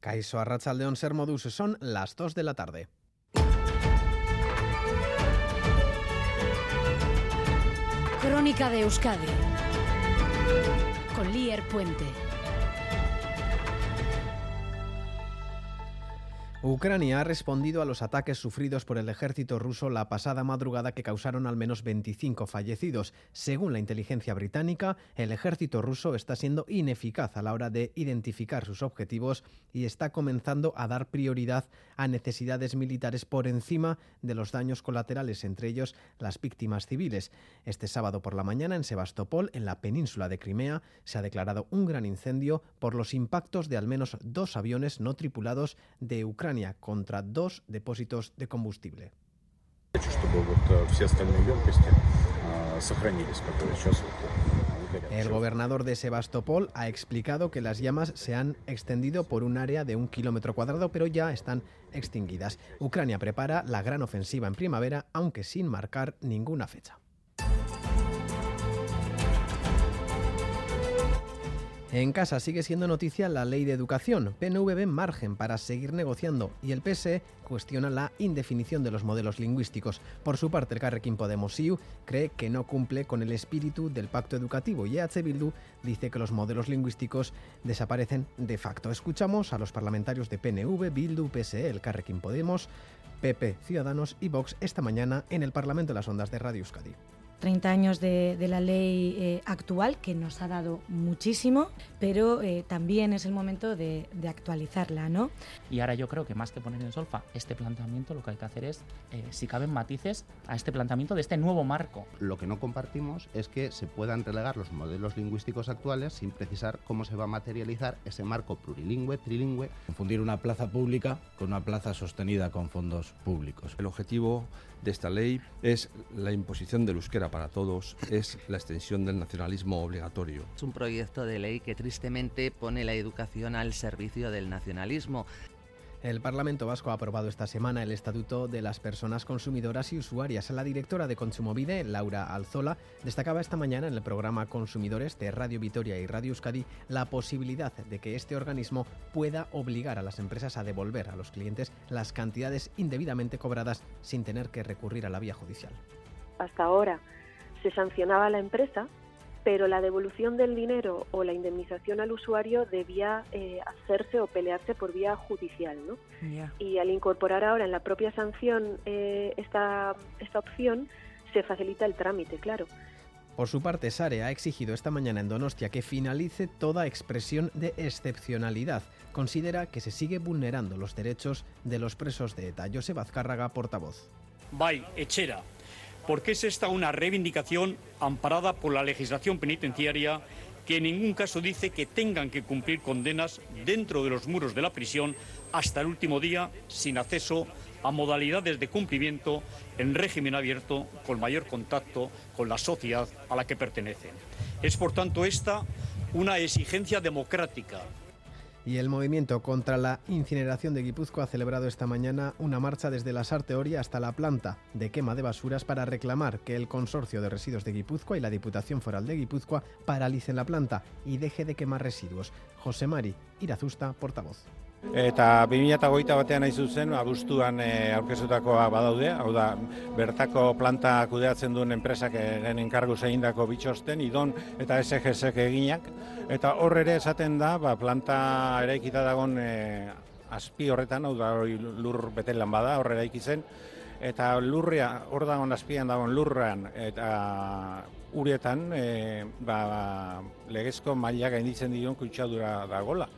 Caiso Arrachaldeón Ser Modus son las 2 de la tarde. Crónica de Euskadi con Lier Puente. Ucrania ha respondido a los ataques sufridos por el ejército ruso la pasada madrugada que causaron al menos 25 fallecidos. Según la inteligencia británica, el ejército ruso está siendo ineficaz a la hora de identificar sus objetivos y está comenzando a dar prioridad a necesidades militares por encima de los daños colaterales, entre ellos las víctimas civiles. Este sábado por la mañana en Sebastopol, en la península de Crimea, se ha declarado un gran incendio por los impactos de al menos dos aviones no tripulados de Ucrania contra dos depósitos de combustible. El gobernador de Sebastopol ha explicado que las llamas se han extendido por un área de un kilómetro cuadrado, pero ya están extinguidas. Ucrania prepara la gran ofensiva en primavera, aunque sin marcar ninguna fecha. En casa sigue siendo noticia la ley de educación. PNV ve margen para seguir negociando y el PSE cuestiona la indefinición de los modelos lingüísticos. Por su parte, el Carrequín Podemos IU cree que no cumple con el espíritu del pacto educativo y EH Bildu dice que los modelos lingüísticos desaparecen de facto. Escuchamos a los parlamentarios de PNV, Bildu, PSE, el Carrequín Podemos, PP, Ciudadanos y Vox esta mañana en el Parlamento de las Ondas de Radio Euskadi. 30 años de, la ley eh, actual, que nos ha dado muchísimo, pero eh, también es el momento de, actualizarla, ¿no? Y ahora yo creo que más que poner en solfa este planteamiento, lo que hay que hacer es, eh, si caben matices, a este planteamiento de este nuevo marco. Lo que no compartimos es que se puedan relegar los modelos lingüísticos actuales sin precisar cómo se va a materializar ese marco plurilingüe, trilingüe. Confundir una plaza pública con una plaza sostenida con fondos públicos. El objetivo de esta ley es la imposición del euskera para todos, es la extensión del nacionalismo obligatorio. Es un proyecto de ley que tristemente pone la educación al servicio del nacionalismo. El Parlamento Vasco ha aprobado esta semana el Estatuto de las Personas Consumidoras y Usuarias. La directora de Consumovide, Laura Alzola, destacaba esta mañana en el programa Consumidores de Radio Vitoria y Radio Euskadi la posibilidad de que este organismo pueda obligar a las empresas a devolver a los clientes las cantidades indebidamente cobradas sin tener que recurrir a la vía judicial. Hasta ahora se sancionaba a la empresa pero la devolución del dinero o la indemnización al usuario debía eh, hacerse o pelearse por vía judicial. ¿no? Y al incorporar ahora en la propia sanción eh, esta, esta opción, se facilita el trámite, claro. Por su parte, Sare ha exigido esta mañana en Donostia que finalice toda expresión de excepcionalidad. Considera que se sigue vulnerando los derechos de los presos de ETA. Josep Azcárraga, portavoz. Bai, etxera, porque es esta una reivindicación amparada por la legislación penitenciaria que en ningún caso dice que tengan que cumplir condenas dentro de los muros de la prisión hasta el último día sin acceso a modalidades de cumplimiento en régimen abierto con mayor contacto con la sociedad a la que pertenecen. Es por tanto esta una exigencia democrática y el movimiento contra la incineración de Guipúzcoa ha celebrado esta mañana una marcha desde la Sarteoria hasta la planta de quema de basuras para reclamar que el Consorcio de Residuos de Guipúzcoa y la Diputación Foral de Guipúzcoa paralicen la planta y deje de quemar residuos. José Mari Irazusta, portavoz. Eta 2008 batean nahi zuzen, abuztuan e, aurkezutakoa badaude, hau da, bertako planta kudeatzen duen enpresak egen enkargu zeindako bitxosten, idon eta SGSek eginak, eta hor ere esaten da, ba, planta eraikita dagon e, azpi horretan, hau da, lur betelan bada, hor eraiki zen, eta lurria, hor dagoen azpian dagoen lurrean, eta urietan, e, ba, legezko mailak gainditzen dion kutsadura da gola.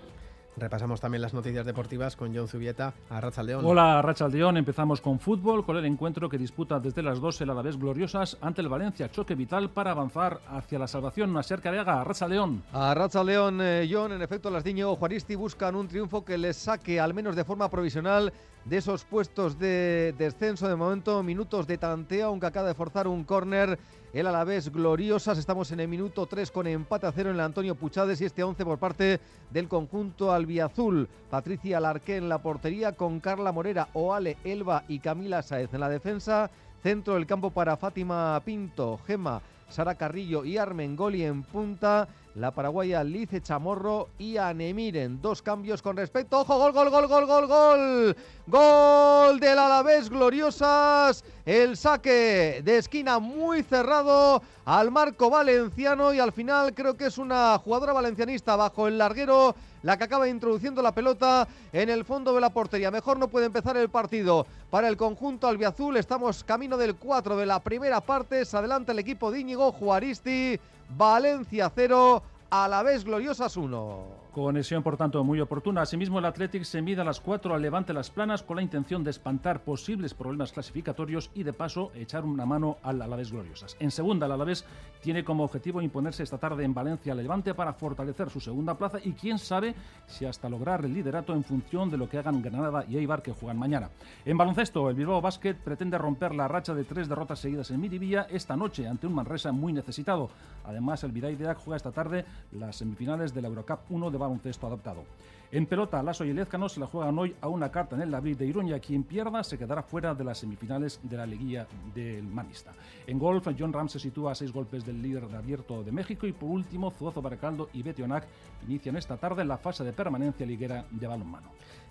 Repasamos también las noticias deportivas con John Zubieta a Rachaldeón. Hola Rachaldeón, empezamos con fútbol, con el encuentro que disputa desde las 12 el vez Gloriosas ante el Valencia, choque vital para avanzar hacia la salvación. Una cerca de Aga, Rachaldeón. A Rachaldeón, eh, John, en efecto, las Diño Juaristi buscan un triunfo que les saque, al menos de forma provisional, de esos puestos de descenso. De momento, minutos de tanteo, aunque acaba de forzar un córner el Alavés gloriosas. Estamos en el minuto 3 con empate a cero en el Antonio Puchades y este 11 por parte del conjunto albiazul. Patricia Larqué en la portería con Carla Morera, Oale, Elba y Camila Saez en la defensa. Centro del campo para Fátima Pinto, Gema, Sara Carrillo y Armengoli en punta la paraguaya Lice Chamorro y Anemiren. Dos cambios con respecto. ¡Ojo! ¡Gol, gol, gol, gol, gol, gol! ¡Gol del Alavés Gloriosas! El saque de esquina muy cerrado al marco valenciano y al final creo que es una jugadora valencianista bajo el larguero la que acaba introduciendo la pelota en el fondo de la portería. Mejor no puede empezar el partido para el conjunto albiazul. Estamos camino del 4 de la primera parte. Se adelanta el equipo de Juaristi. Valencia 0, a la vez Gloriosas 1. Conexión, por tanto, muy oportuna. Asimismo, el Athletic se mide a las 4 al Levante Las Planas con la intención de espantar posibles problemas clasificatorios y, de paso, echar una mano al Alavés Gloriosas. En segunda, el Alavés tiene como objetivo imponerse esta tarde en Valencia al Levante para fortalecer su segunda plaza y quién sabe si hasta lograr el liderato en función de lo que hagan Granada y Eibar que juegan mañana. En baloncesto, el Bilbao Basket pretende romper la racha de tres derrotas seguidas en Miribilla esta noche ante un Manresa muy necesitado. Además, el Vidaideac juega esta tarde las semifinales de la Eurocup 1 de baloncesto adaptado. En pelota, Lasso y Elezcano se la juegan hoy a una carta en el David de Iruña. Quien pierda se quedará fuera de las semifinales de la liguilla del Manista. En golf, John Ram se sitúa a seis golpes del líder de abierto de México. Y por último, Zuazo Baracaldo y Betionac inician esta tarde la fase de permanencia liguera de balonmano.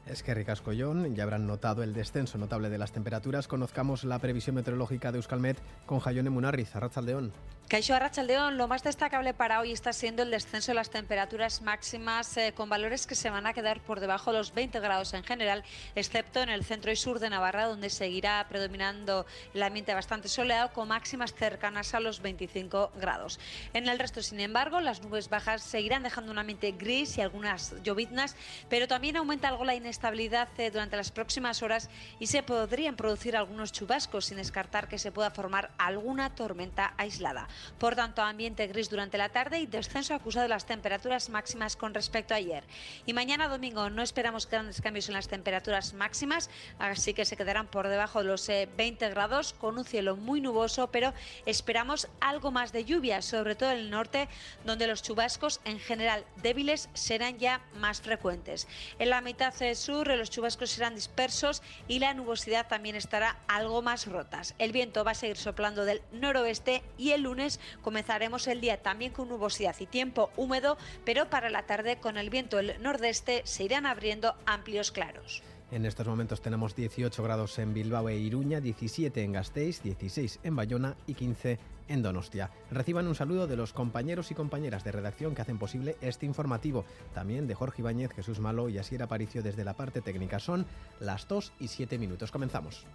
Es que ricasco John, ya habrán notado el descenso notable de las temperaturas. Conozcamos la previsión meteorológica de Euskalmet con Jayone Munarriz, Arrachaldeón. Caixo Arrachaldeón, lo más destacable para hoy está siendo el descenso de las temperaturas máximas eh, con valores que se van a quedar por debajo de los 20 grados en general, excepto en el centro y sur de Navarra, donde seguirá predominando el ambiente bastante soleado con máximas cercanas a los 25 grados. En el resto, sin embargo, las nubes bajas seguirán dejando un ambiente gris y algunas lloviznas, pero también aumenta algo la inestabilidad eh, durante las próximas horas y se podrían producir algunos chubascos, sin descartar que se pueda formar alguna tormenta aislada. Por tanto, ambiente gris durante la tarde y descenso acusado de las temperaturas máximas con respecto a ayer. Y mañana domingo no esperamos grandes cambios en las temperaturas máximas, así que se quedarán por debajo de los 20 eh, grados con un cielo muy nuboso, pero esperamos algo más de lluvia, sobre todo en el norte, donde los chubascos en general débiles serán ya más frecuentes. En la mitad eh, sur los chubascos serán dispersos y la nubosidad también estará algo más rotas. El viento va a seguir soplando del noroeste y el lunes comenzaremos el día también con nubosidad y tiempo húmedo, pero para la tarde con el viento del nordeste se irán abriendo amplios claros. En estos momentos tenemos 18 grados en Bilbao e Iruña, 17 en Gasteiz, 16 en Bayona y 15 en Donostia. Reciban un saludo de los compañeros y compañeras de redacción que hacen posible este informativo. También de Jorge Ibáñez, Jesús Malo y Asier Aparicio desde la parte técnica. Son las 2 y 7 minutos. Comenzamos.